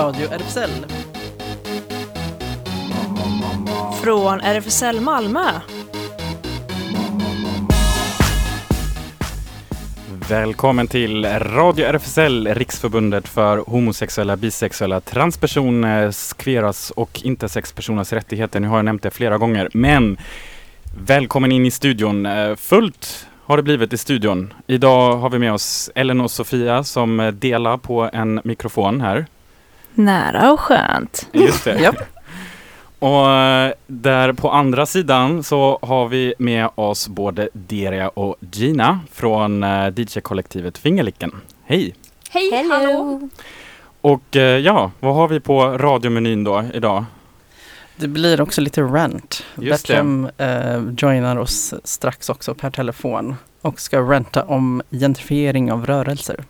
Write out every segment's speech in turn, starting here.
Radio RFSL. Från RFSL Malmö. Välkommen till Radio RFSL, Riksförbundet för homosexuella, bisexuella, transpersoners, queeras och intersexpersoners rättigheter. Nu har jag nämnt det flera gånger, men välkommen in i studion. Eh, fullt har det blivit i studion. Idag har vi med oss Ellen och Sofia som eh, delar på en mikrofon här. Nära och skönt. Just det. Japp. Och eh, där på andra sidan så har vi med oss både Deria och Gina från eh, DJ-kollektivet Fingerlicken. Hej! Hej, Hello. hallå! Och eh, ja, vad har vi på radiomenyn då idag? Det blir också lite det. Bertram eh, joinar oss strax också per telefon och ska ranta om gentrifiering av rörelser.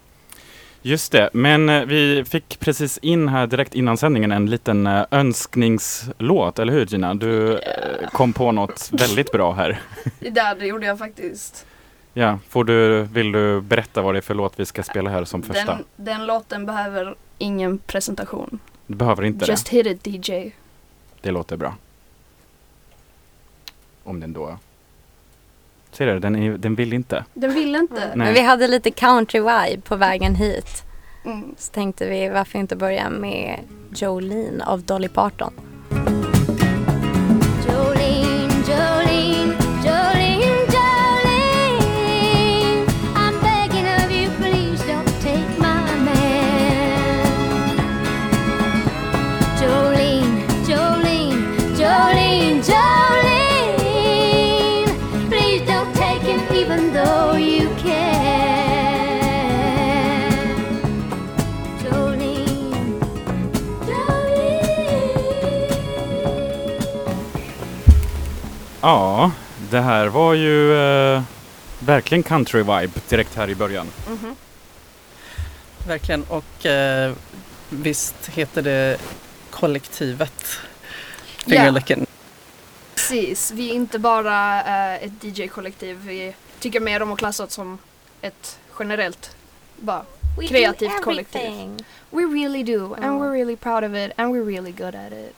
Just det, men eh, vi fick precis in här direkt innan sändningen en liten eh, önskningslåt, eller hur Gina? Du eh, kom på något väldigt bra här. Det där det gjorde jag faktiskt. Ja, får du, vill du berätta vad det är för låt vi ska spela här som första? Den, den låten behöver ingen presentation. Du behöver inte Just hit it DJ. det. Det låter bra. Om den då... Ser du, den, är, den vill inte. Den vill inte. Nej. Men vi hade lite country vibe på vägen hit. Mm. Så tänkte vi varför inte börja med Jolene av Dolly Parton. Var ju eh, verkligen country vibe direkt här i början. Mhm. Verkligen. Och eh, visst heter det kollektivet Fingerlicken. Precis, vi är inte bara eh, ett DJ-kollektiv. Vi tycker mer om att klassa oss som ett generellt bara We Kreativt kollektiv. We really do and Mm. we're really proud of it and we're really good at it.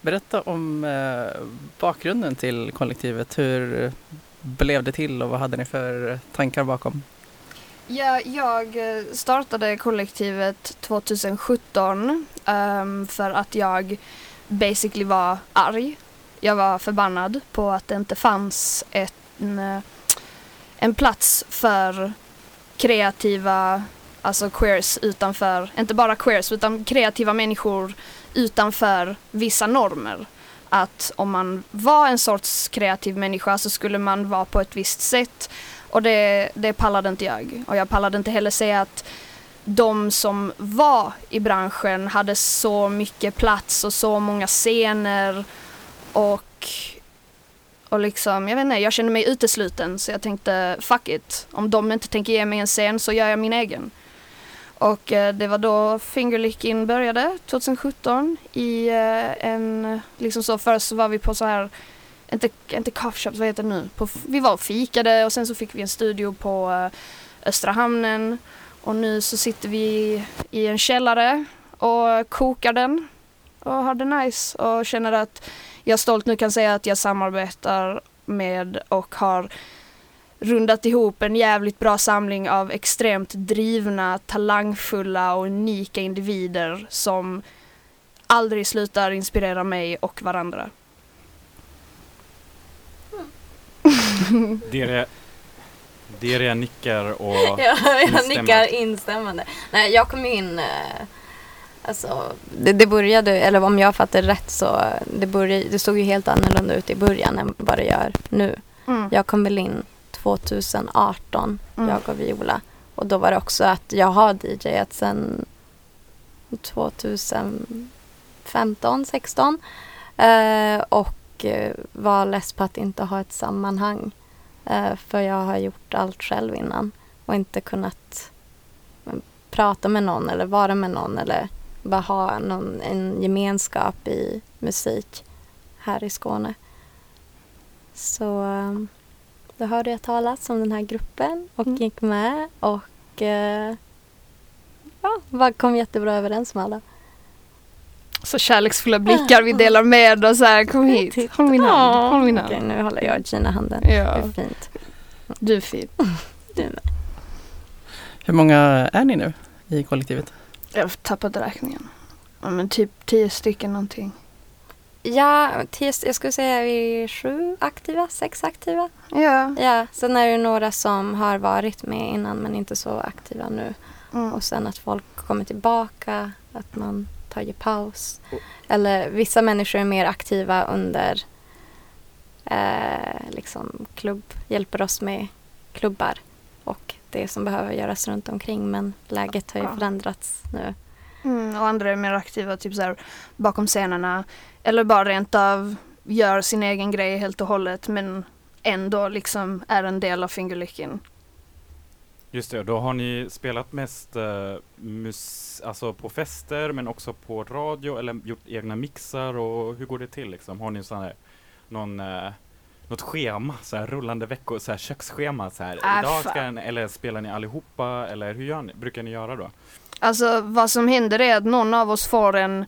Berätta om eh, bakgrunden till kollektivet. Hur blev det till och vad hade ni för tankar bakom? Ja, jag eh, startade kollektivet 2017 um, ehm, för att jag basically var arg. Jag var förbannad på att det inte fanns ett, en, eh, en plats för kreativa, alltså queers utanför, inte bara queers utan kreativa människor utanför vissa normer. Att om man var en sorts kreativ människa så skulle man vara på ett visst sätt och det, det pallade inte jag. Och jag pallade inte heller säga att de som var i branschen hade så mycket plats och så många scener och, och liksom, jag vet inte, jag kände mig utesluten så jag tänkte fuck it. Om de inte tänker ge mig en scen så gör jag min egen. Och eh, det var då Fingerlicking började 2017 i eh, en, liksom så först så var vi på så här inte, inte coffeeshop, vad heter det nu? På, vi var och fikade och sen så fick vi en studio på eh, Östra hamnen och nu så sitter vi i en källare och kokar den och har det nice och känner att jag stolt nu kan säga att jag samarbetar med och har rundat ihop en jävligt bra samling av extremt drivna, talangfulla och unika individer som aldrig slutar inspirera mig och varandra. Deria, Deria nickar och Ja, jag Instämmer. nickar instämmande. Nej, jag kom in, eh, alltså det, det började, eller om jag fattar rätt så, det, började, det såg ju helt annorlunda ut i början än vad det gör nu. Mm. Jag kom väl in 2018, Mm. jag och Viola. Och då var det också att jag har DJat sedan 2015, 16. Eh, och eh, var less på att inte ha ett sammanhang. Eh, för jag har gjort allt själv innan. Och inte kunnat eh, prata med någon eller vara med någon eller bara ha någon, en gemenskap i musik här i Skåne. Så eh, då hörde jag talas om den här gruppen och Mm. gick med och eh, ja, bara kom jättebra överens med alla. Så kärleksfulla blickar vi delar med och så här, kom hit, håll min hand, håll min hand. Okej, nu håller jag Gina handen. Det Ja, är fint. du är fin. Du med. Hur många är ni nu i kollektivet? Jag har tappat räkningen. Ja, men typ tio stycken någonting. Ja, jag skulle säga vi är sju aktiva, sex aktiva. Ja. Ja, sen är det några som har varit med innan men inte så aktiva nu. Mm. Och sen att folk kommer tillbaka, att man tar paus. Eller vissa människor är mer aktiva under eh, liksom klubb, hjälper oss med klubbar och det som behöver göras runt omkring men läget har ju Ja. förändrats nu. Mm, och andra är mer aktiva typ så här, bakom scenerna. Eller bara rent av gör sin egen grej helt och hållet men ändå liksom är en del av Fingerlycken. Just det, då har ni spelat mest eh, mus- alltså på fester men också på radio eller gjort egna mixar och hur går det till liksom? Har ni sån här, någon, eh, något schema, så här rullande veckor, så här köksschema så här, Äh, idag ska en, eller spelar ni allihopa eller hur gör ni, brukar ni göra då? Alltså vad som händer är att någon av oss får en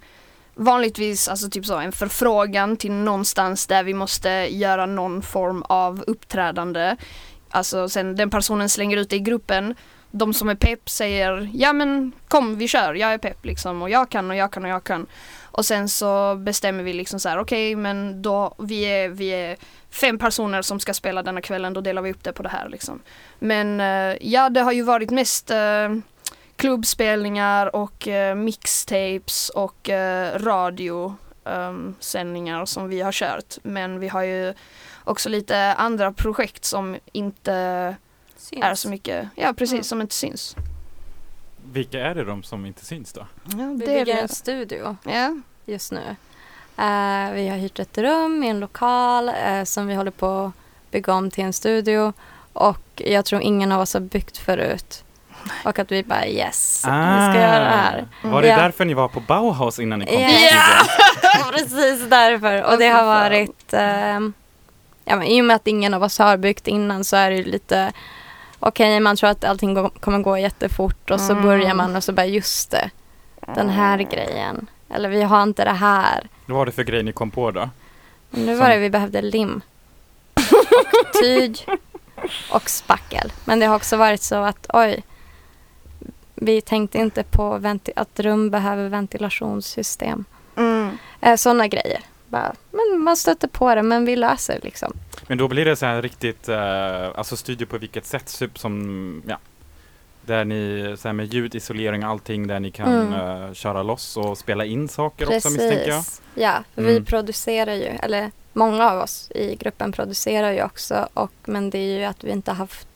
vanligtvis alltså typ så en förfrågan till någonstans där vi måste göra någon form av uppträdande. Alltså sen den personen slänger ut det i gruppen. De som är pepp säger ja men kom vi kör, jag är pepp liksom och jag kan och jag kan och jag kan. Och sen så bestämmer vi liksom så här okej men då vi är, vi är fem personer som ska spela denna kvällen då delar vi upp det på det här liksom. Men eh, ja det har ju varit mest uh, klubbspelningar och eh, mixtapes och eh, radiosändningar som vi har kört. Men vi har ju också lite andra projekt som inte är så mycket, ja precis, Mm. som inte syns. Vilka är det de som inte syns då? Ja, Vi det är bygger en studio Ja. just nu. Eh, vi har hyrt ett rum i en lokal eh, som vi håller på att bygga om till en studio. Och jag tror ingen av oss har byggt förut. Och att vi bara yes, vi ska göra det här. Var det Ja. därför ni var på Bauhaus innan ni kom Ja. till studion? Precis därför. Och det har varit, ehm, ja men i och med att ingen av oss har byggt innan så är det ju lite, okej man tror att allting kommer gå jättefort och så Mm. börjar man och så bara just det, den här grejen. Eller vi har inte det här. Vad var det för grej ni kom på då? Men nu Som- var det vi behövde lim. Och tyg och spackel. Men det har också varit så att oj, vi tänkte inte på att rum behöver ventilationssystem. Mm. Eh, Sådana grejer. Bara, men man stöter på det men vi löser liksom. Men då blir det så här riktigt, eh, alltså studio på vilket sätt, typ som, ja, där ni, så här med ljudisolering och allting, där ni kan Mm. eh, köra loss och spela in saker också misstänker jag. Ja, för vi Mm. producerar ju, eller många av oss i gruppen producerar ju också. Och, men det är ju att vi inte har haft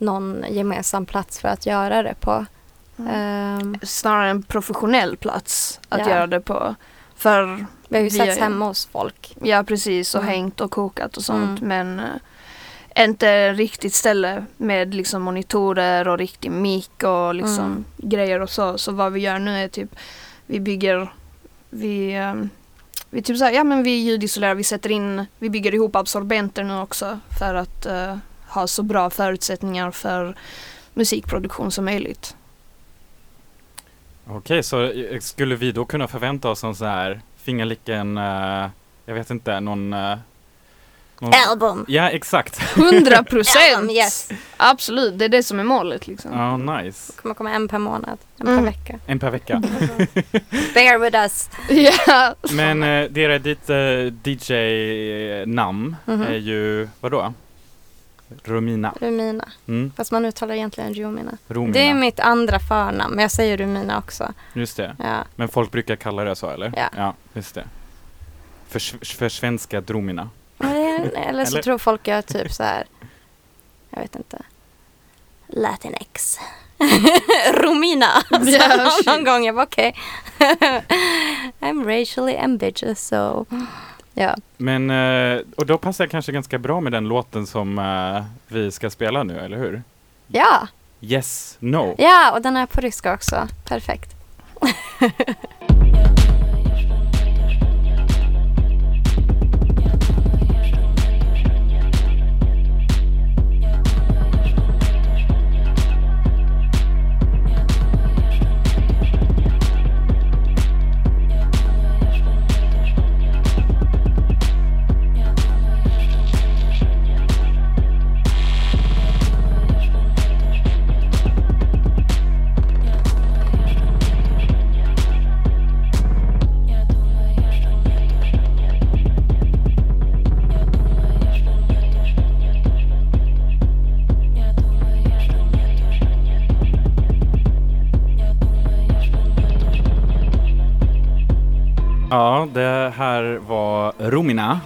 någon gemensam plats för att göra det på. Mm. Ehm, Snarare en professionell plats att Ja. göra det på. För vi har ju setts hemma hos folk. Ja precis och Mm. hängt och kokat och sånt Mm. men eh, inte riktigt ställe med liksom monitorer och riktig mick och liksom Mm. grejer och så. Så vad vi gör nu är typ vi bygger vi, eh, vi typ såhär, ja men vi ljudisolerar, vi sätter in, vi bygger ihop absorbenter nu också för att eh, ha så bra förutsättningar för musikproduktion som möjligt. Okej, så eh, skulle vi då kunna förvänta oss en så här fingerlicken, eh, jag vet inte, någon... eh, någon Album! ja, exakt. 100 procent! Yes. Absolut, det är det som är målet liksom. Ja, nice. kommer komma en per månad, en Mm. per vecka. En per vecka. Bear with us! Ja. Men det är ditt eh, DJ-namn Mhm. är ju, vadå? Romina. Rumina. Mm, Fast man uttalar egentligen Rumina. Romina. Det är mitt andra förnamn, men jag säger Rumina också. Just det. Ja. Men folk brukar kalla det så eller? Ja. Ja, just det. För, för svenska Dromina. Eller, eller så Eller? tror folk jag är typ så här. Jag vet inte. Latinx. Romina. Alltså, Ja, någon, gång jag var okej. I'm racially ambiguous so. Ja. Men, eh, och då passar det kanske ganska bra med den låten som eh, vi ska spela nu, eller hur? Ja. Yes, no. Ja, och den är på ryska också. Perfekt. det här var Romina.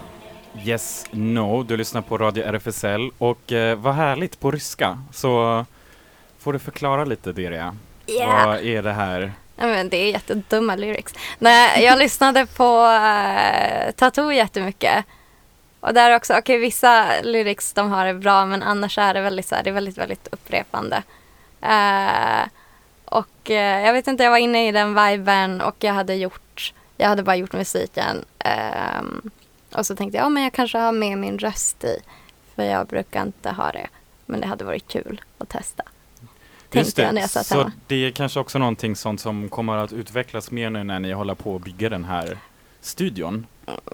Yes, no. Du lyssnar på Radio RFSL och eh, vad härligt på ryska. Så får du förklara lite Deria. Vad är det här? Ja, men det är jättedumma lyrics. Nej, jag lyssnade på uh, Tattoo jättemycket. Och där också, okej vissa lyrics de har det bra men annars är det väldigt, så här, det är väldigt, väldigt upprepande. Eh, och eh, jag vet inte, jag var inne i den viben och jag hade gjort, jag hade bara gjort musiken. Ehm, och så tänkte jag, ja men jag kanske har med min röst i. För jag brukar inte ha det. Men det hade varit kul att testa. Just Tänkte jag det, jag satt så hemma. det är kanske också någonting sånt som kommer att utvecklas mer nu när ni håller på att bygga den här studion.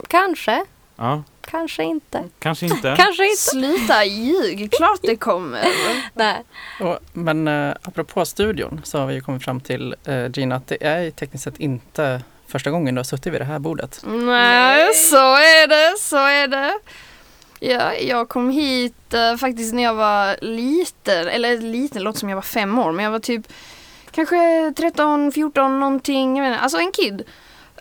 Kanske, Ja, kanske inte. kanske inte. Kanske inte. Sluta ljug, klart det kommer. Nej. Och, men eh, apropå studion så har vi ju kommit fram till eh, Gina att det är tekniskt sett inte första gången du har suttit vid det här bordet. Nej, så är det, så är det. Ja, jag kom hit eh, faktiskt när jag var liten, eller liten låter som jag var fem år, men jag var typ kanske 13, 14 någonting, jag inte, alltså en kid.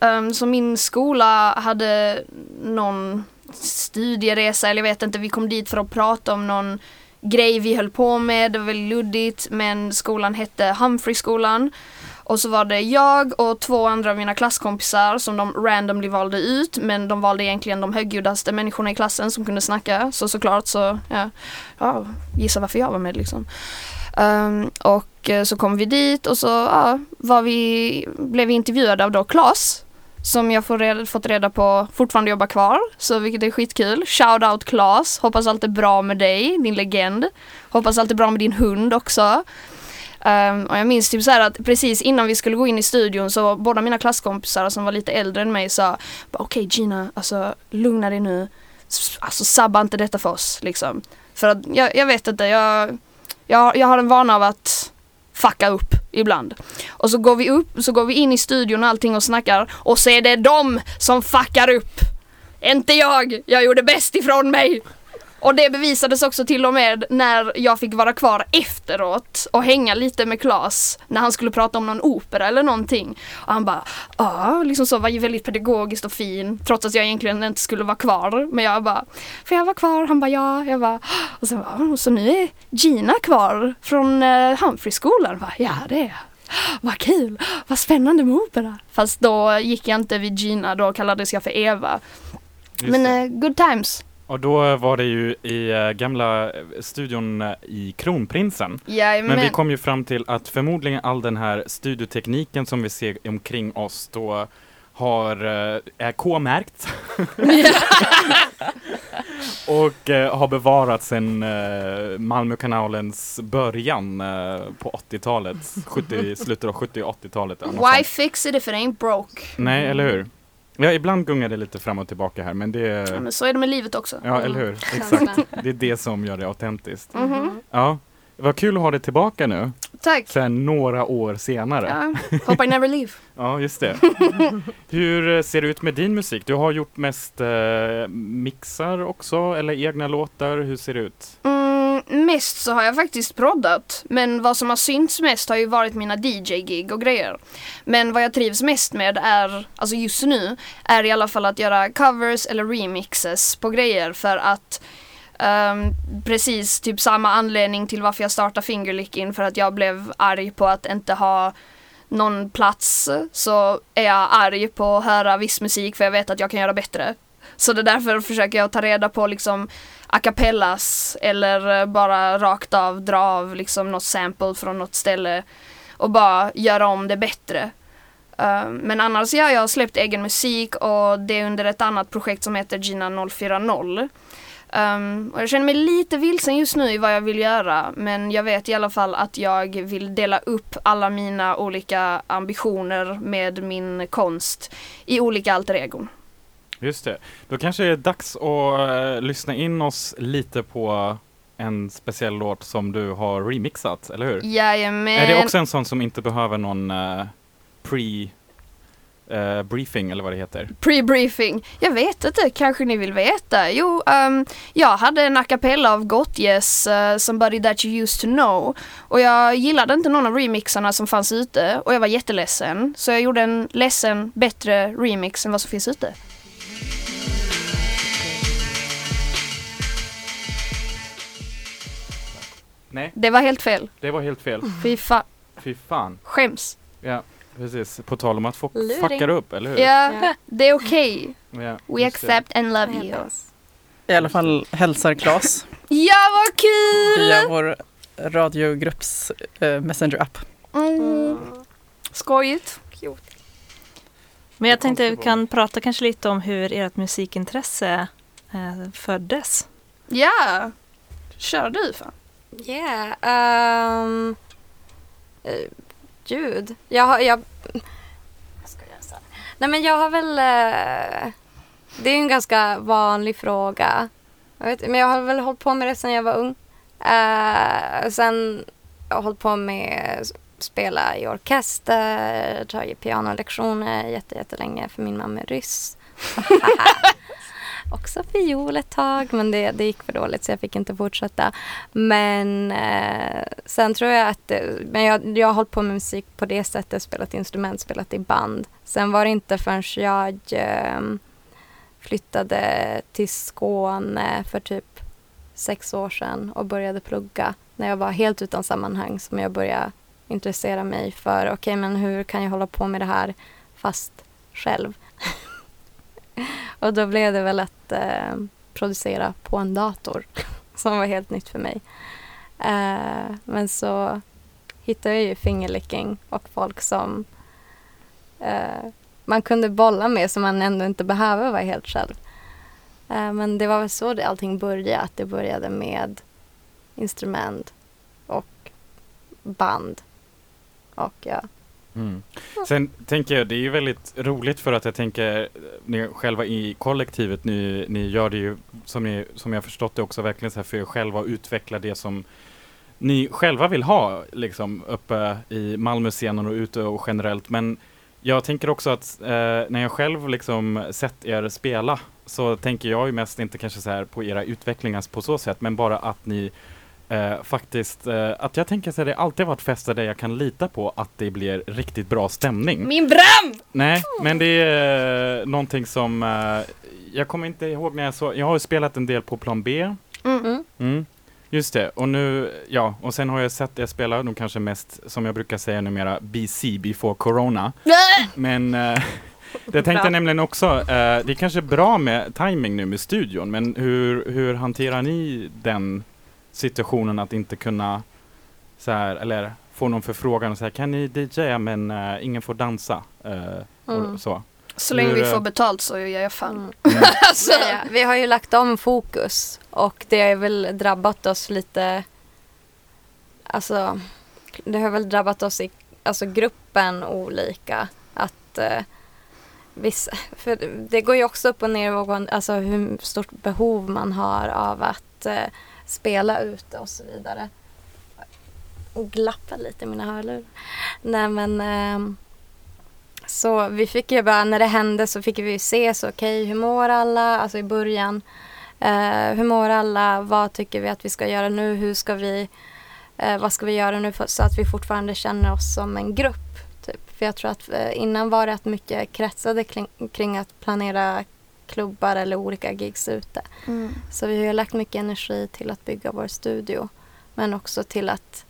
Um, så min skola hade någon studieresa, eller jag vet inte, vi kom dit för att prata om någon grej vi höll på med, det var väldigt luddigt, men skolan hette Humphrey-skolan. Och så var det jag och två andra av mina klasskompisar som de randomly valde ut men de valde egentligen de högljuddaste människorna i klassen som kunde snacka. Så såklart så, ja, ja gissa varför jag var med liksom. Um, och eh, så kom vi dit och så ja, var vi, blev vi intervjuade av då Klas som jag får reda, fått reda på fortfarande jobbar kvar, så vilket är skitkul. Shout out Klas, hoppas allt är bra med dig, din legend. Hoppas allt är bra med din hund också. Um, och jag minns typ så här att precis innan vi skulle gå in i studion så båda mina klasskompisar som var lite äldre än mig sa Okej Okej Gina, alltså lugna dig nu. Alltså sabba inte detta för oss liksom. För att jag, jag vet inte, jag, jag, jag har en vana av att fucka upp ibland. Och så går vi upp, så går vi in i studion och allting och snackar och så är det de som fuckar upp. Inte jag, jag gjorde bäst ifrån mig. Och det bevisades också till och med när jag fick vara kvar efteråt och hänga lite med Klas när han skulle prata om någon opera eller någonting. Och han bara ja, liksom så var ju väldigt pedagogiskt och fin trots att jag egentligen inte skulle vara kvar. Men jag bara, får jag vara kvar? Han bara ja. Jag bara, och så, bara, så nu är Gina kvar från uh, Humphrey-skolan. Ja det är. Vad kul, vad spännande med opera. Fast då gick jag inte vid Gina, då kallades jag för Eva. Just Men eh, good times. Och då var det ju i eh, gamla eh, studion eh, i Kronprinsen. Jajamän. Men vi kom ju fram till att förmodligen all den här studiotekniken som vi ser omkring oss då har, är K-märkt och eh, har bevarats sedan eh, Malmökanalens början eh, på 80-talet, 70, slutet av 70 och 80-talet. eller något Why fix it if it ain't broke? Nej, eller hur? Ja, ibland gungar det lite fram och tillbaka här, men det Ja, men så är det med livet också. Ja, eller hur? Exakt. Det är det som gör det autentiskt. Mhm. Ja, vad kul att ha det tillbaka nu, Tack. sen några år senare. Ja, hope I never leave. Ja, just det. Hur eh, ser det ut med din musik? Du har gjort mest eh, mixar också, eller egna låtar. Hur ser det ut? Mm, mest så har jag faktiskt proddat. Men vad som har synts mest har ju varit mina DJ-gig och grejer. Men vad jag trivs mest med är, alltså just nu, är i alla fall att göra covers eller remixes på grejer för att um, precis typ samma anledning till varför jag startade Fingerlicking för att jag blev arg på att inte ha någon plats så är jag arg på att höra viss musik för jag vet att jag kan göra bättre. Så det är därför försöker jag ta reda på liksom a cappellas eller eh, bara rakt av dra av liksom något sample från något ställe och bara göra om det bättre. Uh, men annars ja, jag har släppt egen musik och det är under ett annat projekt som heter Gina 040. Um, ehm, och jag känner mig lite vilsen just nu i vad jag vill göra men jag vet i alla fall att jag vill dela upp alla mina olika ambitioner med min konst i olika alter egon. Just det. Då kanske det är dags att eh, lyssna in oss lite på en speciell låt som du har remixat, eller hur? Jajamän. Är det också en sån som inte behöver någon eh, pre eh, briefing eller vad det heter? Pre-briefing. Jag vet inte, kanske ni vill veta? Jo, ehm, jag hade en a cappella av Gottjes, uh, Somebody That You Used To Know. Och jag gillade inte någon av remixarna som fanns ute och jag var jätteledsen. Så jag gjorde en ledsen, bättre remix än vad som finns ute. Nej, Det var helt fel. det var helt fel. Fy fan. Fy fan. Skäms. Ja, precis. På tal om att folk Luring. fuckar upp, eller hur? Ja, Ja. det är okej. Ja, We just det. accept and love you. I alla fall hälsar Klas Ja, vad kul! via vår radiogrupps eh, Messenger-app. Mm. Skojigt. Men jag tänkte vi kan prata kanske lite om hur ert musikintresse eh, föddes. Ja. Kör du fan. Yeah. Um, eh, uh, ljud. Jag har... Jag, ska göra så här? Nej men jag har väl... Uh, det är ju en ganska vanlig fråga. Jag vet, men jag har väl hållit på med det sedan jag var ung. Uh, sen jag har hållit på med att spela i orkester, tagit pianolektioner jätte, jättelänge för min mamma är ryss. Också fiol ett tag men det, det gick för dåligt så jag fick inte fortsätta. Men eh, sen tror jag att eh, men jag, jag har hållit på med musik på det sättet, spelat instrument, spelat i band. Sen var det inte förrän jag eh, flyttade till Skåne för typ sex år sedan och började plugga när jag var helt utan sammanhang som jag började intressera mig för okej men hur kan jag hålla på med det här fast själv. och då blev det väl att eh, producera på en dator som var helt nytt för mig. Eh, men så hittade jag ju fingerlicking och folk som eh, man kunde bolla med som man ändå inte behöver vara helt själv. Eh, men det var väl så det allting började, att det började med instrument och band. Och ja, Mm. Sen tänker jag, det är ju väldigt roligt för att jag tänker, ni själva i kollektivet, ni, ni gör det ju som, ni, som jag förstått det också verkligen så här för er själva att utveckla det som ni själva vill ha liksom uppe i Malmöscenen och ute och generellt. Men jag tänker också att eh, när jag själv liksom sett er spela så tänker jag ju mest inte kanske så här på era utvecklingar på så sätt, men bara att ni Eh, faktiskt, eh, att jag tänker så här, det har alltid varit fester där jag kan lita på att det blir riktigt bra stämning. Min Bram! Nej, men det är eh, någonting som, eh, jag kommer inte ihåg när jag såg, jag har ju spelat en del på plan B. Mm. mm. Mm. Just det, och nu, ja, och sen har jag sett er spela, de kanske mest, som jag brukar säga numera, BC, before corona. Men eh, det tänkte jag nämligen också, eh, det är kanske bra med timing nu med studion, men hur, hur hanterar ni den situationen att inte kunna så här, eller få någon förfrågan och säga kan ni DJa men eh, ingen får dansa eh, Mm. och så. Så länge Hur, vi eh, får betalt så gör jag fan. Mm. Mm. Alltså, Ja, ja. Vi har ju lagt om fokus och det har väl drabbat oss lite Alltså Det har väl drabbat oss i alltså, gruppen olika att eh, vissa, för det går ju också upp och ner alltså hur stort behov man har av att eh, spela ute och så vidare. Och glappa lite i mina hörlurar. Nej men eh, så vi fick ju bara, när det hände så fick vi ju se så okej, hur mår alla? Alltså i början. Eh, hur mår alla? Vad tycker vi att vi ska göra nu? Hur ska vi, eh, vad ska vi göra nu för, så att vi fortfarande känner oss som en grupp? Typ. För jag tror att eh, innan var det att mycket kretsade kring, kring att planera klubbar eller olika gigs ute. mm. Så vi har ju lagt mycket energi till att bygga vår studio. Men också till att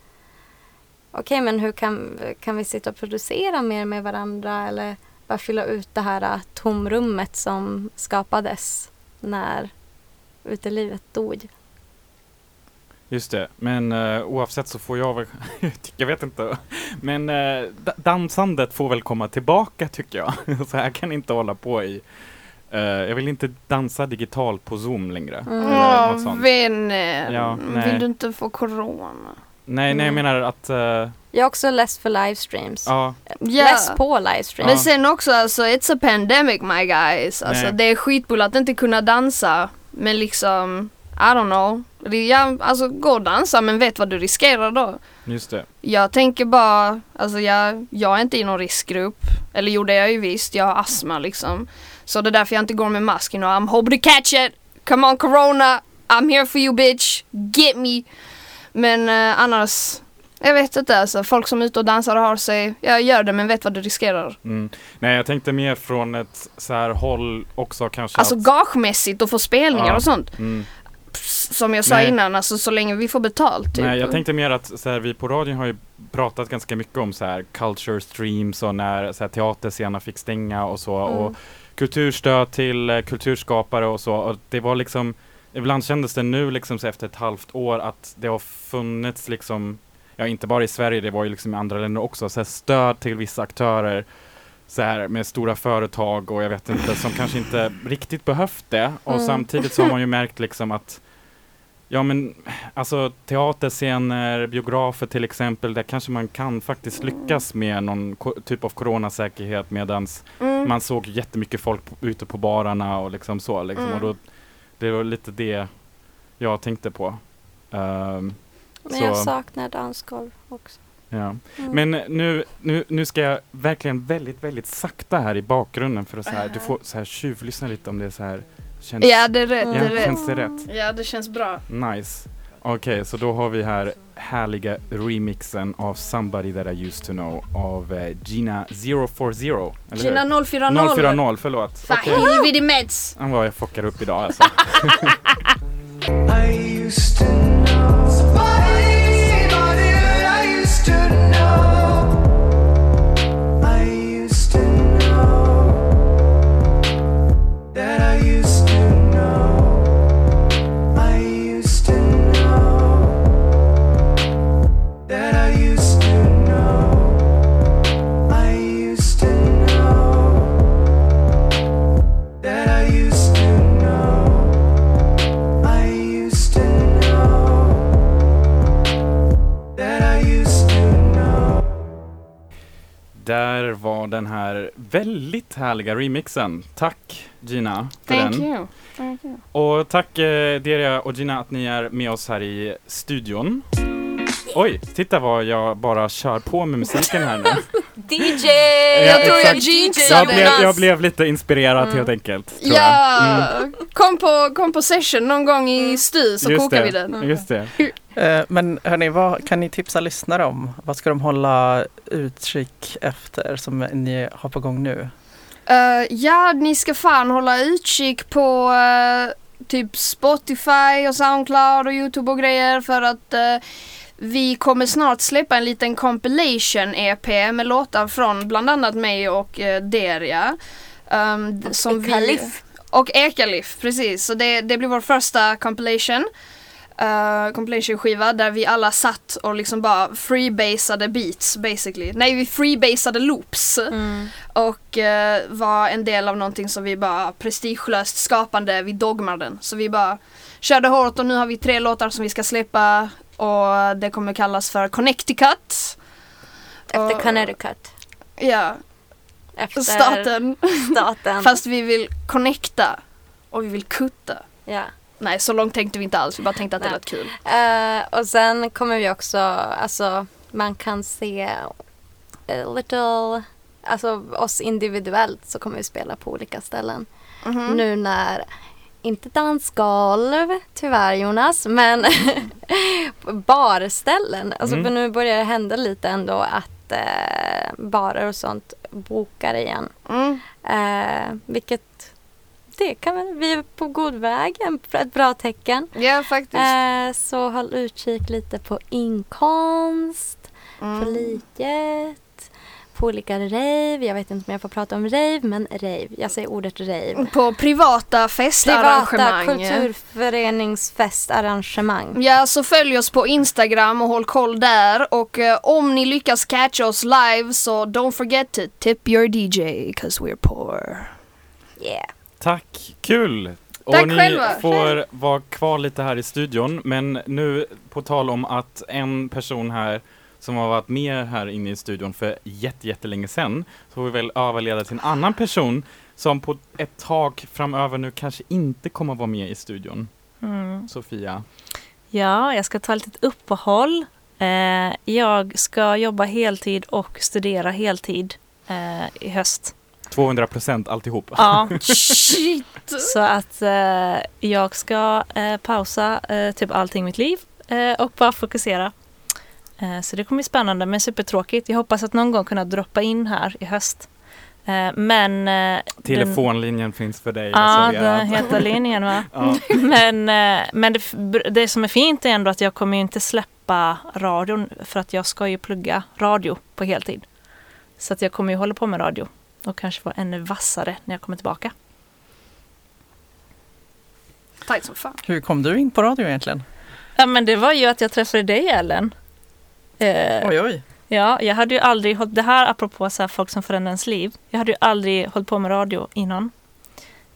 okej men hur kan, kan vi sitta och producera mer med varandra eller bara fylla ut det här äh, tomrummet som skapades när utelivet dog. Just det, men uh, oavsett så får jag väl, jag vet inte, men uh, dansandet får väl komma tillbaka tycker jag. så här kan inte hålla på i, uh, jag vill inte dansa digitalt på zoom längre. Mm. Sånt. vänner. Ja. Vill du inte få corona? Nej, nej jag Mm. menar att, uh, Jag är också less för livestreams. ja, Ja. Less på livestreams. Men sen också alltså, it's a pandemic my guys. Alltså Nej. det är skitbull att inte kunna dansa. Men liksom, I don't know. Det är, ja, alltså gå och dansa men vet vad du riskerar då. Just det. Jag tänker bara, alltså jag, jag är inte i någon riskgrupp. Eller jo det är jag ju visst, jag har astma liksom. Så det är därför jag inte går med mask. You know, I'm hoping to catch it. Come on corona, I'm here for you bitch. Get me. Men eh, annars, jag vet inte alltså. Folk som är ute och dansar och har sig, jag gör det men vet vad du riskerar. Mm. Nej, jag tänkte mer från ett så här håll också kanske Alltså att, gagemässigt och få spelningar Ja. och sånt. mm. Som jag sa Nej. innan, alltså så länge vi får betalt. Typ. Nej, jag tänkte mer att så här, vi på radion har ju pratat ganska mycket om så här culture streams och när så här, teaterscener fick stänga och så Mm. och kulturstöd till eh, kulturskapare och så och det var liksom Ibland kändes det nu liksom så efter ett halvt år att det har funnits liksom Ja inte bara i Sverige, det var ju liksom i andra länder också, så stöd till vissa aktörer så här, med stora företag och jag vet inte, som kanske inte riktigt behövt det. Och Mm. samtidigt så har man ju märkt liksom att Ja men alltså teaterscener, biografer till exempel, där kanske man kan faktiskt lyckas med någon typ av coronasäkerhet medans Mm. man såg jättemycket folk ute på barerna och liksom så liksom. Mm. Och då, det var lite det jag tänkte på. Ehm, Men jag Så- saknar dansgolv också. ja. Mm. Men nu, nu, nu ska jag verkligen väldigt, väldigt sakta här i bakgrunden för att så här, du får så här tjuvlyssna lite om det är så här känns, Ja det är rätt, Ja, det är rätt. känns det rätt? Ja det känns bra. Nice. Okej, så då har vi här härliga remixen av Somebody That I Used To Know av eh, Gina 040, eller Gina hur? 040. 040, förlåt. För Okej. helvete meds. Han var jag fuckar upp idag alltså. väldigt härliga remixen. Tack Gina för Thank den. you. Thank you. Och tack eh, Deria och Gina att ni är med oss här i studion. Oj, titta vad jag bara kör på med musiken här nu. DJ! Jag tror jag jinxade Jag blev, jag blev lite inspirerad Mm. helt enkelt. Tror jag. Ja, Mm. kom, på, kom på session någon gång i STU så Just kokar det, vi den. Just det. Eh, Men hörni, vad kan ni tipsa lyssnare om? Vad ska de hålla utkik efter som ni har på gång nu? Eh, ja, ni ska fan hålla utkik på eh, typ Spotify och Soundcloud och Youtube och grejer för att eh, vi kommer snart släppa en liten compilation EP med låtar från bland annat mig och uh, Deria. Um, d- som vi, Ekalif. och Ekalif, precis. Så det, det blir vår första compilation. Uh, compilation skiva där vi alla satt och liksom bara freebasade beats basically. Nej, vi freebasade loops Mm. och eh, var en del av någonting som vi bara prestigelöst skapande, vi dogmar den. Så vi bara körde hårt och nu har vi tre låtar som vi ska släppa och det kommer kallas för Connecticut. Efter Och- Connecticut. Ja, Efter staten. staten. Fast vi vill connecta och vi vill kutta. Ja. Nej, så långt tänkte vi inte alls. Vi bara tänkte att det Nej. lät kul. Eh, och sen kommer vi också, alltså man kan se a little, alltså oss individuellt så kommer vi spela på olika ställen. Mhm. Nu när, inte dansgolv tyvärr Jonas, men barställen. Alltså Mm. för nu börjar det hända lite ändå att eh, barer och sånt bokar igen. Mm. Eh, vilket det kan väl, vi är på god väg, ett bra tecken. Ja, faktiskt. Eh, så håll utkik lite på inkomst, på Mm. liket, på olika rave. Jag vet inte om jag får prata om rave, men rave. Jag säger ordet rave. På privata festarrangemang. Privata kulturföreningsfestarrangemang. Ja, så följ oss på Instagram och håll koll där. Och eh, om ni lyckas catcha oss live så don't forget to tip your DJ, cause we're poor. Yeah. Tack, kul! Och Tack ni själva. får vara kvar lite här i studion, men nu på tal om att en person här som har varit med här inne i studion för jätte, jättelänge sedan, så får vi väl överleda till en annan person som på ett tag framöver nu kanske inte kommer vara med i studion. Mm. Sofia? Ja, jag ska ta ett litet uppehåll. Eh, jag ska jobba heltid och studera heltid eh, i höst. 200 procent alltihop. Ja, Shit! så att eh, jag ska eh, pausa eh, typ allting i mitt liv eh, och bara fokusera. Eh, så det kommer bli spännande men supertråkigt. Jag hoppas att någon gång kunna droppa in här i höst. Eh, men... eh, den- Telefonlinjen finns för dig Ja, reserverad. den heta linjen va? Ja. Men, eh, men det, det som är fint är ändå att jag kommer ju inte släppa radion för att jag ska ju plugga radio på heltid. Så att jag kommer ju hålla på med radio och kanske vara ännu vassare när jag kommer tillbaka. Tajt som fan. Hur kom du in på radio egentligen? Ja men det var ju att jag träffade dig Ellen. Eh, Oj, oj. ja, jag hade ju aldrig hållit, det här apropå så här, folk som förändrar ens liv. Jag hade ju aldrig hållit på med radio innan.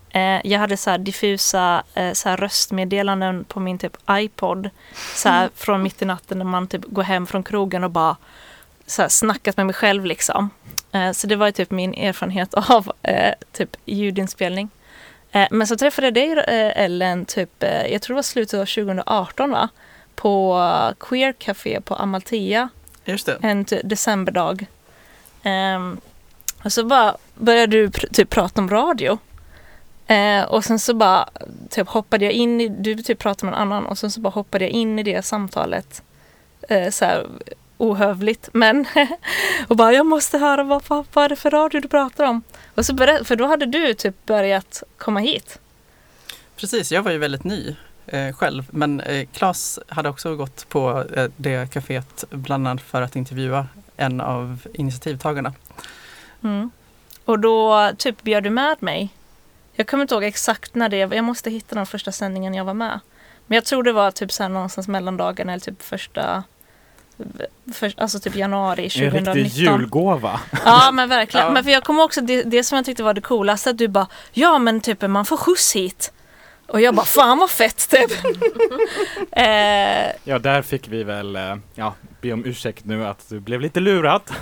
Eh, jag hade så här diffusa eh, så här röstmeddelanden på min typ iPod. Så här, från mitt i natten när man typ går hem från krogen och bara så här, snackat med mig själv liksom. Eh, så det var ju typ min erfarenhet av eh, typ ljudinspelning. Eh, men så träffade jag dig Ellen, typ, jag tror det var slutet av 2018 va? På Queer Café på Amalthea Just det. en ty- decemberdag. Ehm, och så bara började du pr- typ prata om radio. Eh, och sen så bara typ hoppade jag in i, du typ pratade med en annan och sen så bara hoppade jag in i det samtalet. Eh, så här ohövligt men och bara jag måste höra vad, vad, vad är det för radio du pratar om? Och så berätt, för då hade du typ börjat komma hit. Precis, jag var ju väldigt ny eh, själv. Men eh, Claes hade också gått på eh, det kaféet bland annat för att intervjua en av initiativtagarna. Mm. Och då typ bjöd du med mig. Jag kommer inte ihåg exakt när det var. Jag måste hitta den första sändningen jag var med. Men jag tror det var typ så här någonstans mellan dagarna eller typ första för, alltså typ januari En 2019. riktig julgåva. Ja men verkligen. Ja. Men för jag kommer också det, det som jag tyckte var det coolaste att du bara ja men typ man får skjuts hit. Och jag bara fan vad fett typ. eh, Ja, där fick vi väl eh, ja, be om ursäkt nu att du blev lite lurat.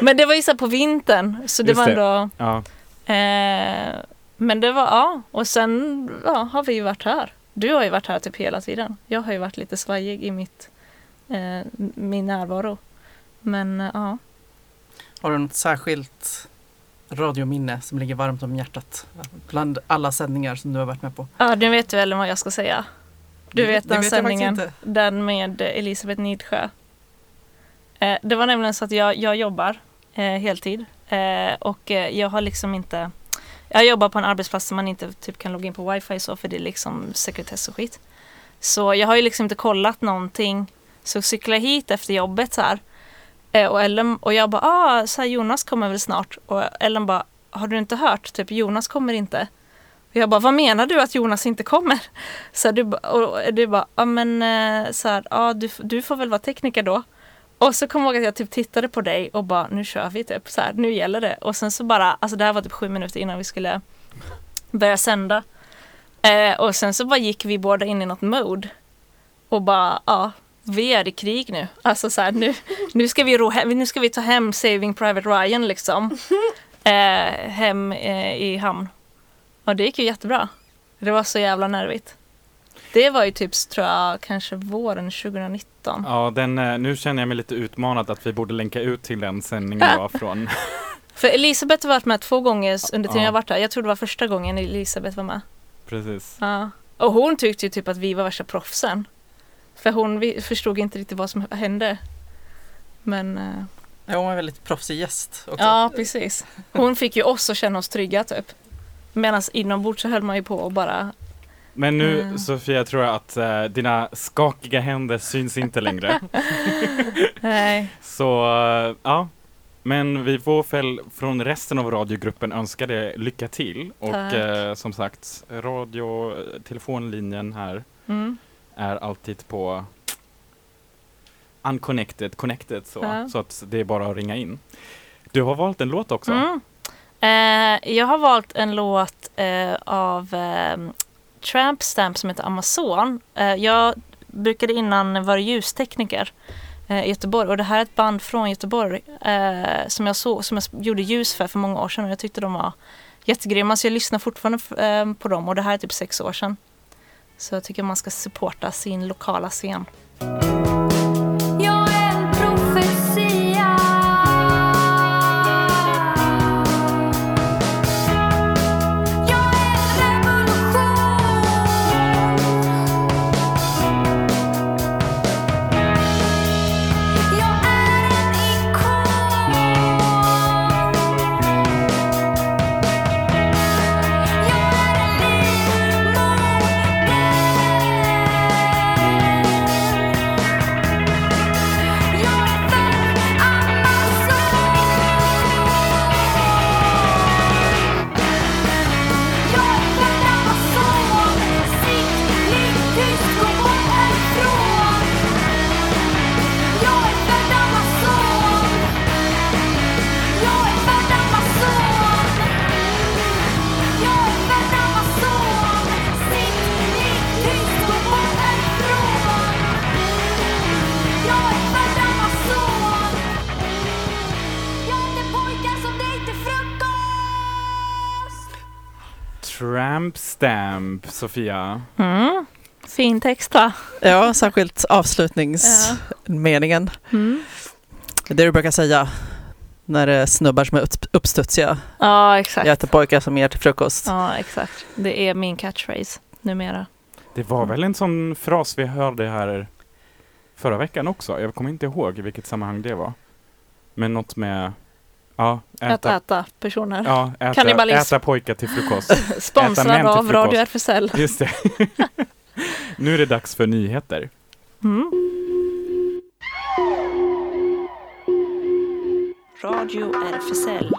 men det var ju så på vintern så det Just var det. ändå Ja, Eh, men det var, ja, och sen ja, har vi ju varit här. Du har ju varit här typ hela tiden. Jag har ju varit lite svajig i mitt, eh, min närvaro. Men eh, ja, Har du något särskilt radiominne som ligger varmt om hjärtat? Bland alla sändningar som du har varit med på? ja du vet väl vad jag ska säga. Du vet den vet sändningen, den med Elisabeth Nidsjö. Eh, det var nämligen så att jag, jag jobbar eh, heltid eh, och eh, jag har liksom inte jag jobbar på en arbetsplats där man inte typ kan logga in på wifi så för det är liksom sekretess och skit. Så jag har ju liksom inte kollat någonting. Så cyklar jag hit efter jobbet så här. Eh, och, Ellen, och jag bara, ah, så här, Jonas kommer väl snart. Och Ellen bara, har du inte hört? Typ Jonas kommer inte. Och jag bara, vad menar du att Jonas inte kommer? Så här, du, och du bara, ja men eh, så här, ja, du, du får väl vara tekniker då. Och så kom jag ihåg att jag typ tittade på dig och bara, nu kör vi typ, så här, nu gäller det. Och sen så bara, alltså det här var typ sju minuter innan vi skulle börja sända. Eh, och sen så bara gick vi båda in i något mode. Och bara, ja, vi är i krig nu. Alltså så här, nu, nu, ska vi ro hem, nu ska vi ta hem Saving Private Ryan liksom. Eh, hem eh, i hamn. Och det gick ju jättebra. Det var så jävla nervigt. Det var ju typ, tror jag, kanske våren 2019. ja den, eh, nu känner jag mig lite utmanad att vi borde länka ut till den sändningen då från För Elisabeth har varit med två gånger under tiden Ja. jag varit där. Jag tror det var första gången Elisabeth var med. Precis. Ja. Och hon tyckte ju typ att vi var värsta proffsen. För hon förstod inte riktigt vad som hände. Men eh, Ja, hon var en väldigt proffsig gäst också. ja, precis. Hon fick ju oss att känna oss trygga typ. Medan inombords så höll man ju på och bara Men nu Mm. Sofia tror jag att eh, dina skakiga händer syns inte längre. Nej. Så eh, ja, men vi får väl från resten av radiogruppen önska dig lycka till. Och eh, som sagt, radio, telefonlinjen här Mm. Är alltid på unconnected, connected så, Ja. så att det är bara att ringa in. Du har valt en låt också. Mm. Eh, jag har valt en låt eh, av eh, Tramp Stamp som heter Amazon. Eh, jag brukade innan vara ljustekniker eh, i Göteborg och det här är ett band från Göteborg eh, som, jag såg, som jag gjorde ljus för för många år sedan och jag tyckte de var jättegrymma så jag lyssnar fortfarande på dem och det här är typ sex år sedan. Så jag tycker man ska supporta sin lokala scen. Tramp stamp, Sofia. Mm. Fin text va? Ja, särskilt avslutningsmeningen. Mm. Det du brukar säga när det är snubbar som är upp- uppstudsiga. Ja, exakt. Jag äter pojkar som ger till frukost. Ja, exakt. Det är min catchphrase numera. Det var väl en sån fras vi hörde här förra veckan också. Jag kommer inte ihåg i vilket sammanhang det var. Men något med ja, Att äta, äta personer. ja, äta, Kannibalism. äta pojkar till frukost. äta Sponsrad av frukost. Radio RFSL. Just det. nu är det dags för nyheter. Mm. Radio RFSL.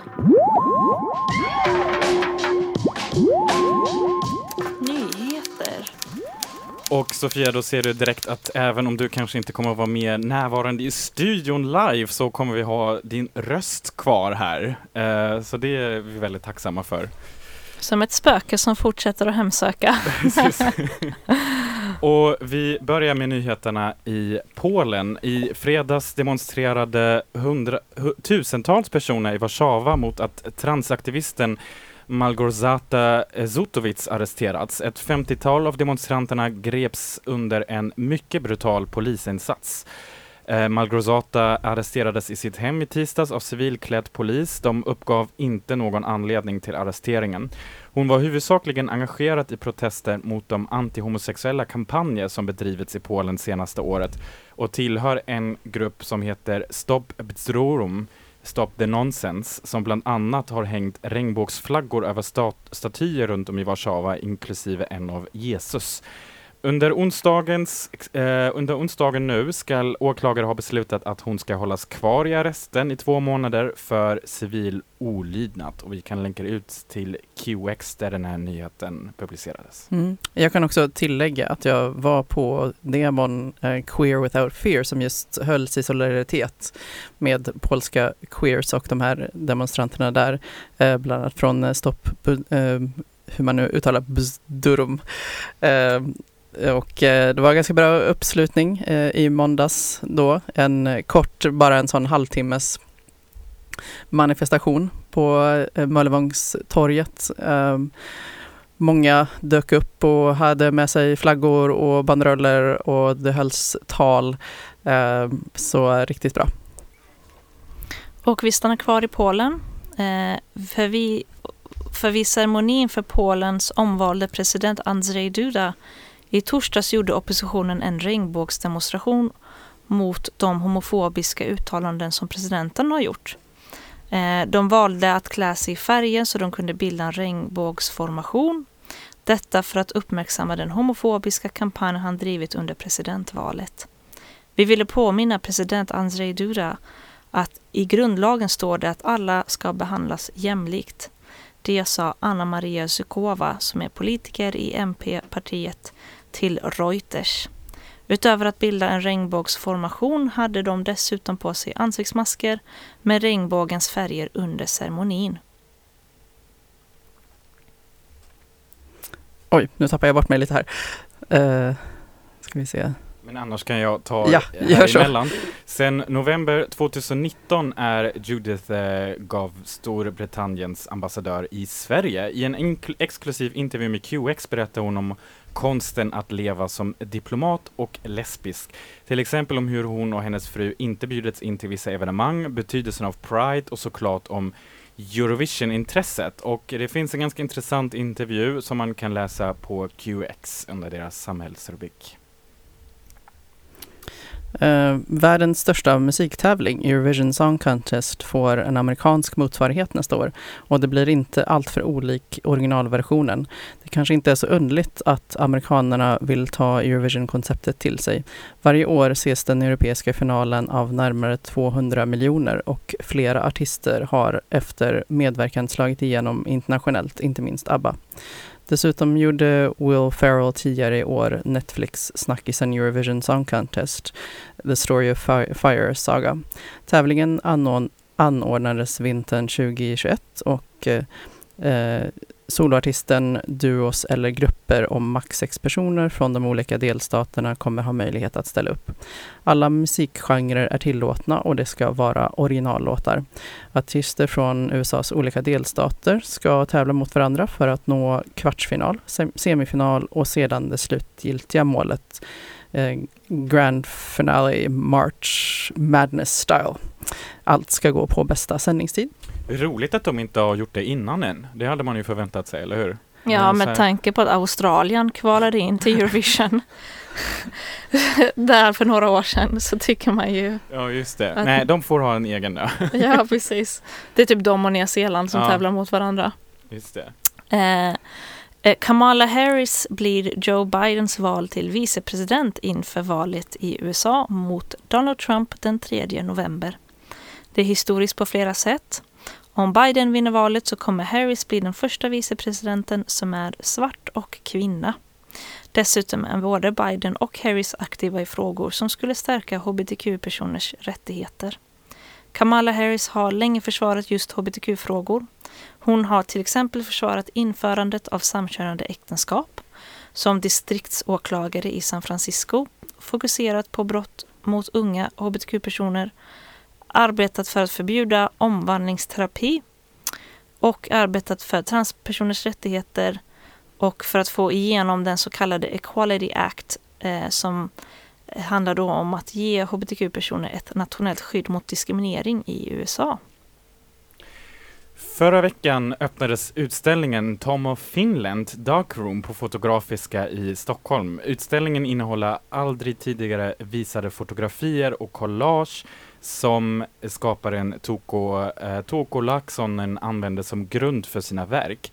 Och Sofia, då ser du direkt att även om du kanske inte kommer att vara med närvarande i studion live så kommer vi ha din röst kvar här. Eh, så det är vi väldigt tacksamma för. Som ett spöke som fortsätter att hemsöka. Och vi börjar med nyheterna i Polen. I fredags demonstrerade hundra, hu- tusentals personer i Warszawa mot att transaktivisten Malgorzata Zutowicz arresterats. Ett 50-tal av demonstranterna greps under en mycket brutal polisinsats. Eh, Malgorzata arresterades i sitt hem i tisdags av civilklädd polis. De uppgav inte någon anledning till arresteringen. Hon var huvudsakligen engagerad i protester mot de antihomosexuella kampanjer som bedrivits i Polen senaste året och tillhör en grupp som heter Stop Bzdrorum, Stop the Nonsense, som bland annat har hängt regnbågsflaggor över stat- statyer runt om i Warszawa, inklusive en av Jesus. Under, onsdagens, eh, under onsdagen nu ska åklagare ha beslutat att hon ska hållas kvar i arresten i två månader för civil olydnad. Och vi kan länka ut till QX där den här nyheten publicerades. Mm. Jag kan också tillägga att jag var på demon eh, Queer Without Fear som just hölls i solidaritet med polska queers och de här demonstranterna där, eh, bland annat från eh, Stopp, eh, hur man nu uttalar Bzdurum. Eh, Eh, och eh, det var ganska bra uppslutning eh, i måndags då. En eh, kort, bara en sån halvtimmes manifestation på eh, Möllevångstorget. Ehm, många dök upp och hade med sig flaggor och banderoller och det hölls tal. Ehm, så eh, riktigt bra. Och vi stannar kvar i Polen. För, vi, för vid ceremonin för Polens omvalde president Andrzej Duda i torsdags gjorde oppositionen en regnbågsdemonstration mot de homofobiska uttalanden som presidenten har gjort. Eh, de valde att klä sig i färger så de kunde bilda en regnbågsformation. Detta för att uppmärksamma den homofobiska kampanj han drivit under presidentvalet. Vi ville påminna president Andrzej Duda att i grundlagen står det att alla ska behandlas jämlikt. Det sa Anna Maria Zykova som är politiker i MP-partiet till Reuters. Utöver att bilda en regnbågsformation hade de dessutom på sig ansiktsmasker med regnbågens färger under ceremonin. Oj, nu tappar jag bort mig lite här. Eh, ska vi se. Men annars kan jag ta Ja, här emellan. Sen november 2019 är Judith eh, Gov Storbritanniens ambassadör i Sverige. I en exklusiv intervju med QX berättar hon om konsten att leva som diplomat och lesbisk. Till exempel om hur hon och hennes fru inte bjudits in till vissa evenemang, betydelsen av Pride och såklart om Eurovision-intresset. Och det finns en ganska intressant intervju som man kan läsa på QX under deras samhällsrubrik. Uh, världens största musiktävling, Eurovision Song Contest, får en amerikansk motsvarighet nästa år och det blir inte alltför olik originalversionen. Det kanske inte är så underligt att amerikanerna vill ta Eurovision-konceptet till sig. Varje år ses den europeiska finalen av närmare 200 miljoner och flera artister har efter medverkan slagit igenom internationellt, inte minst ABBA. Dessutom gjorde Will Ferrell tidigare i år Netflix-snackisen Eurovision Song Contest, The Story of Fire Saga. Tävlingen anordnades vintern 2021 och eh, eh soloartisten, duos eller grupper om max sex personer från de olika delstaterna kommer ha möjlighet att ställa upp. Alla musikgenrer är tillåtna och det ska vara originallåtar. Artister från USAs olika delstater ska tävla mot varandra för att nå kvartsfinal, semifinal och sedan det slutgiltiga målet eh, Grand Finale March Madness Style. Allt ska gå på bästa sändningstid. Roligt att de inte har gjort det innan än. Det hade man ju förväntat sig, eller hur? Ja, med tanke på att Australien kvalade in till Eurovision där för några år sedan så tycker man ju, Ja, just det. Att- Nej, de får ha en egen då. ja precis. Det är typ de och Nya Zeeland som Ja. tävlar mot varandra. Just det. Eh, eh, Kamala Harris blir Joe Bidens val till vicepresident inför valet i USA mot Donald Trump den 3 november. Det är historiskt på flera sätt. Om Biden vinner valet så kommer Harris bli den första vicepresidenten som är svart och kvinna. Dessutom är både Biden och Harris aktiva i frågor som skulle stärka hbtq-personers rättigheter. Kamala Harris har länge försvarat just hbtq-frågor. Hon har till exempel försvarat införandet av samkönade äktenskap, som distriktsåklagare i San Francisco, fokuserat på brott mot unga hbtq-personer, arbetat för att förbjuda omvandlingsterapi och arbetat för transpersoners rättigheter och för att få igenom den så kallade Equality Act eh, som handlar då om att ge hbtq-personer ett nationellt skydd mot diskriminering i USA. Förra veckan öppnades utställningen Tom of Finland Darkroom på Fotografiska i Stockholm. Utställningen innehåller aldrig tidigare visade fotografier och collage som skaparen Toko, eh, Toko Laaksonen använde som grund för sina verk.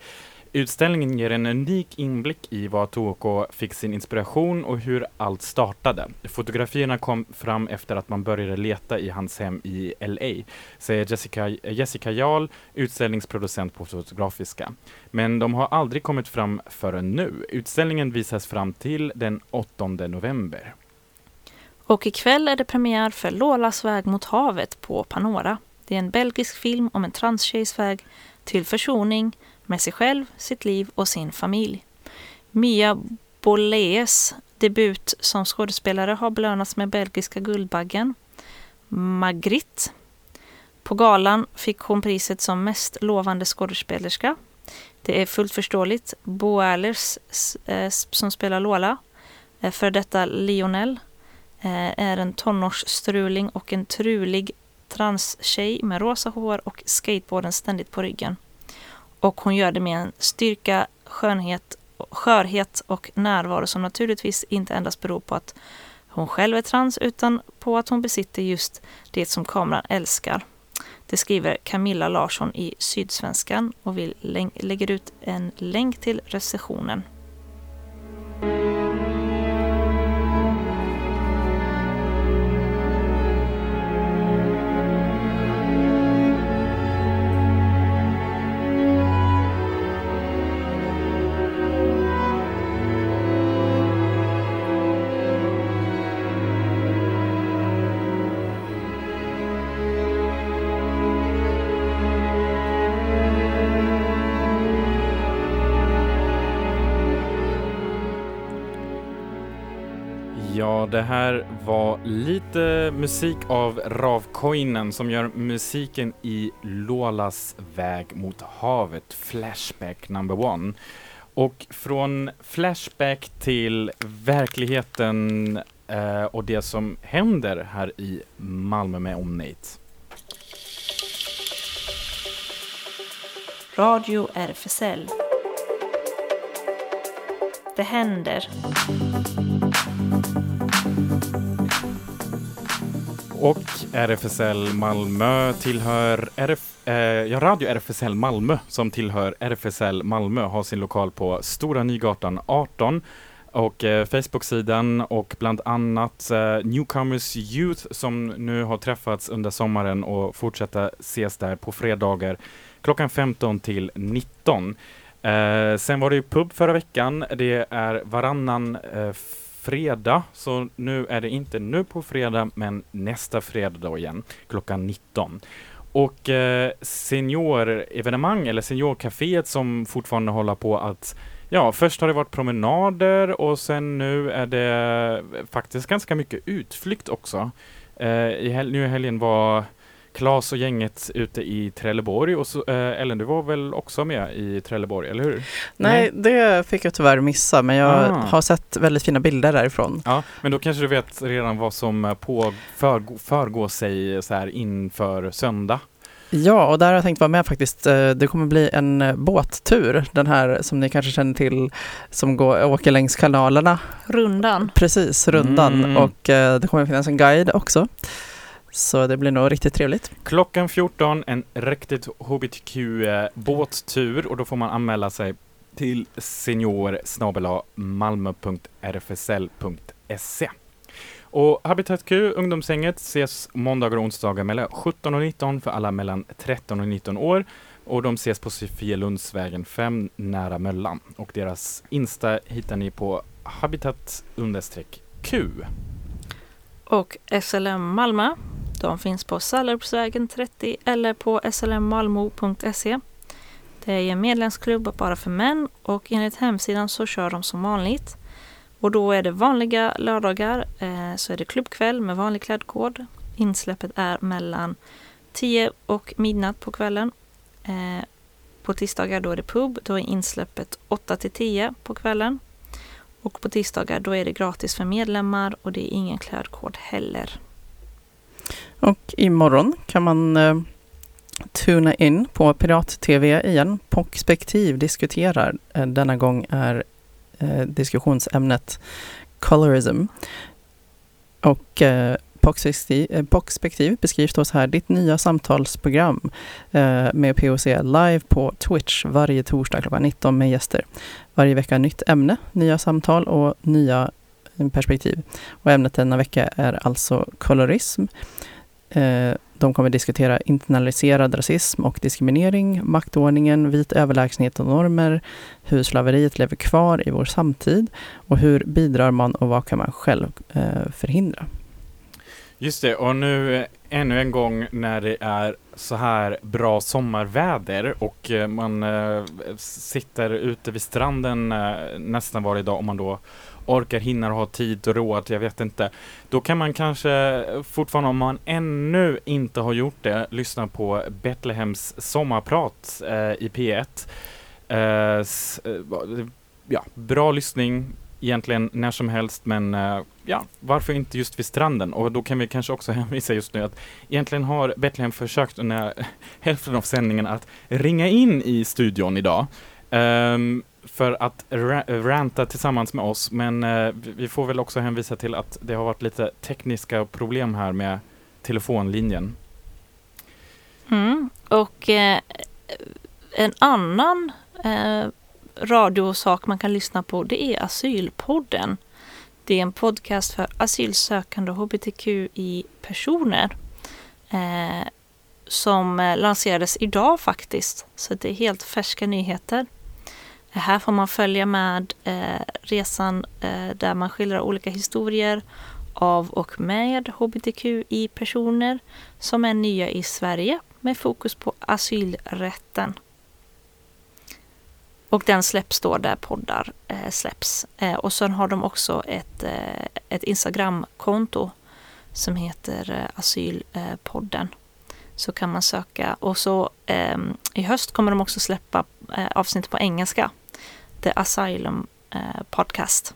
Utställningen ger en unik inblick i var Toko fick sin inspiration och hur allt startade. Fotografierna kom fram efter att man började leta i hans hem i LA, säger Jessica, Jessica Jarl, utställningsproducent på Fotografiska. Men de har aldrig kommit fram förrän nu. Utställningen visas fram till den 8 november. Och ikväll är det premiär för Lolas väg mot havet på Panora. Det är en belgisk film om en transtjejs väg till försoning med sig själv, sitt liv och sin familj. Mia Bolees debut som skådespelare har belönats med belgiska Guldbaggen. Magritte. På galan fick hon priset som mest lovande skådespelerska. Det är fullt förståeligt. Bo eh, som spelar Lola, för detta Lionel, Eh, är en tonårsstruling och en trulig transtjej med rosa hår och skateboarden ständigt på ryggen. Och hon gör det med en styrka, skönhet, skörhet och närvaro som naturligtvis inte endast beror på att hon själv är trans utan på att hon besitter just det som kameran älskar. Det skriver Camilla Larsson i Sydsvenskan och vi lägger ut en länk till recensionen. Det här var lite musik av Ravkoinen som gör musiken i Lolas väg mot havet, Flashback number one. Och från Flashback till verkligheten eh, och det som händer här i Malmö med omnejd. Radio RFSL. Det händer. Och RFSL Malmö tillhör RF, eh, ja, Radio RFSL Malmö som tillhör RFSL Malmö har sin lokal på Stora Nygatan 18 och eh, Facebook-sidan och bland annat eh, Newcomers Youth som nu har träffats under sommaren och fortsätta ses där på fredagar klockan 15 till 19. Eh, sen var det ju pub förra veckan. Det är varannan eh, fredag, så nu är det inte nu på fredag, men nästa fredag då igen, klockan 19. Och eh, seniorevenemang, eller seniorcaféet som fortfarande håller på att Ja, först har det varit promenader och sen nu är det eh, faktiskt ganska mycket utflykt också. Eh, i hel- nu i helgen var Klas och gänget ute i Trelleborg och så, eh, Ellen, du var väl också med i Trelleborg, eller hur? Nej, det fick jag tyvärr missa, men jag Ah. har sett väldigt fina bilder därifrån. Ja, men då kanske du vet redan vad som eh, på förgå, förgår sig så här inför söndag. Ja, och där har jag tänkt vara med faktiskt. Eh, Det kommer bli en eh, båttur, den här som ni kanske känner till, som går, åker längs kanalerna. Rundan. Precis, rundan. Mm. Och det kommer finnas en guide också. Så det blir nog riktigt trevligt. Klockan 14, en riktigt hbtq-båttur och då får man anmäla sig till senior malmö.rfsl.se. Och Habitat Q, ungdomsgänget, ses måndagar och onsdagar mellan 17 och 19 för alla mellan 13 och 19 år. Och de ses på Sofielundsvägen 5 nära Möllan. Och deras Insta hittar ni på habitat-q. Och SLM Malmö. De finns på Sallerupsvägen 30 eller på slmmalmo.se. Det är en medlemsklubb bara för män och enligt hemsidan så kör de som vanligt. Och då är det vanliga lördagar eh, så är det klubbkväll med vanlig klädkod. Insläppet är mellan 10 och midnatt på kvällen. Eh, på tisdagar då är det pub, då är insläppet 8 till 10 på kvällen. Och på tisdagar då är det gratis för medlemmar och det är ingen klädkod heller. Och imorgon kan man eh, tuna in på Pirat-TV igen. Perspektiv diskuterar. Eh, denna gång är eh, diskussionsämnet colorism. Och eh, eh Perspektiv, beskrivs då så här, ditt nya samtalsprogram eh, med POC live på Twitch varje torsdag klockan 19 med gäster. Varje vecka nytt ämne, nya samtal och nya mm, perspektiv. Och ämnet denna vecka är alltså kolorism. Eh, de kommer diskutera internaliserad rasism och diskriminering, maktordningen, vit överlägsenhet och normer, hur slaveriet lever kvar i vår samtid och hur bidrar man och vad kan man själv eh, förhindra? Just det, och nu eh, ännu en gång när det är så här bra sommarväder och man sitter ute vid stranden nästan varje dag om man då orkar, hinner och har tid och råd, jag vet inte. Då kan man kanske fortfarande, om man ännu inte har gjort det, lyssna på Betlehems sommarprat eh, i P1. Eh, s- eh, ja, bra lyssning egentligen när som helst, men eh, ja, varför inte just vid stranden? Och då kan vi kanske också hänvisa just nu att egentligen har Betlehem försökt under hälften av sändningen att ringa in i studion idag. ehm, för att ra- ranta tillsammans med oss, men eh, vi- får väl också hänvisa till att det har varit lite tekniska problem här med telefonlinjen. Mm. Och eh, en annan eh, radiosak man kan lyssna på det är Asylpodden. Det är en podcast för asylsökande hbtqi-personer eh, som eh, lanserades idag faktiskt. Så det är helt färska nyheter. Här får man följa med eh, resan eh, där man skildrar olika historier av och med hbtqi-personer som är nya i Sverige med fokus på asylrätten. Och den släpps då där poddar eh, släpps. Eh, och sen har de också ett, eh, ett Instagramkonto som heter eh, Asylpodden. Så kan man söka. Och så eh, i höst kommer de också släppa eh, avsnitt på engelska. The Asylum eh, Podcast.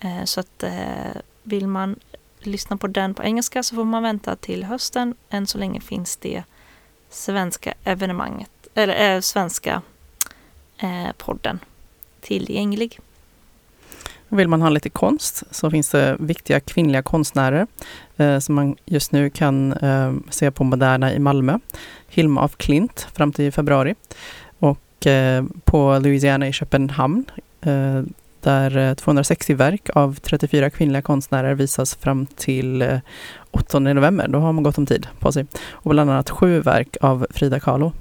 Eh, så att eh, vill man lyssna på den på engelska så får man vänta till hösten. Än så länge finns det svenska evenemanget, eller eh, svenska eh, podden tillgänglig. Vill man ha lite konst så finns det viktiga kvinnliga konstnärer eh, som man just nu kan eh, se på Moderna i Malmö. Hilma af Klint fram till februari. Och eh, på Louisiana i Köpenhamn eh, där eh, 260 verk av 34 kvinnliga konstnärer visas fram till 8 november. Då har man gott om tid på sig. Och bland annat sju verk av Frida Kahlo.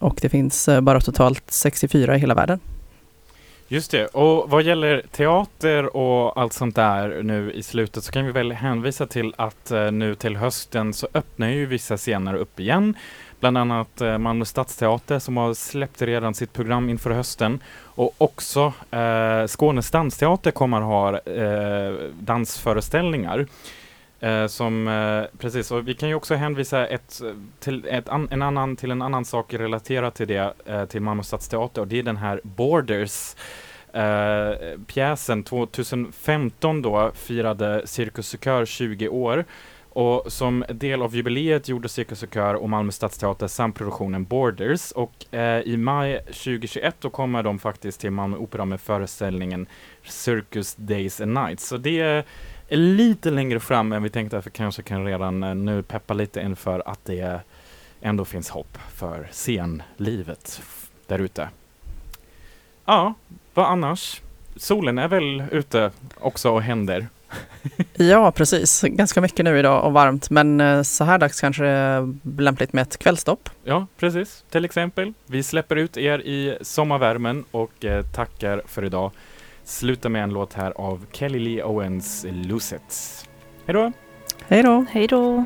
Och det finns bara totalt 64 i hela världen. Just det, och vad gäller teater och allt sånt där nu i slutet så kan vi väl hänvisa till att nu till hösten så öppnar ju vissa scener upp igen. Bland annat eh, Malmö Stadsteater som har släppt redan sitt program inför hösten. Och också eh, Skånes dansteater kommer ha eh, dansföreställningar. Eh, som, eh, precis, och vi kan ju också hänvisa ett, till, ett an, en annan, till en annan sak relaterat till det, eh, till Malmö Stadsteater och det är den här Borders. Eh, pjäsen 2015 då firade Cirkus och 20 år och som del av jubileet gjorde Cirkus och Kör och Malmö Stadsteater samproduktionen Borders och eh, i maj 2021 då kommer de faktiskt till Malmö Opera med föreställningen Circus Days and Nights. Så det är lite längre fram än vi tänkte, att vi kanske kan redan eh, nu peppa lite inför att det ändå finns hopp för scenlivet där ute. Ja, vad annars? Solen är väl ute också och händer. Ja, precis. Ganska mycket nu idag och varmt, men eh, så här dags kanske det är lämpligt med ett kvällstopp. Ja, precis. Till exempel. Vi släpper ut er i sommarvärmen och eh, tackar för idag. Sluta med en låt här av Kelly Lee Owens, It. Hej då! Hej då! Hej då!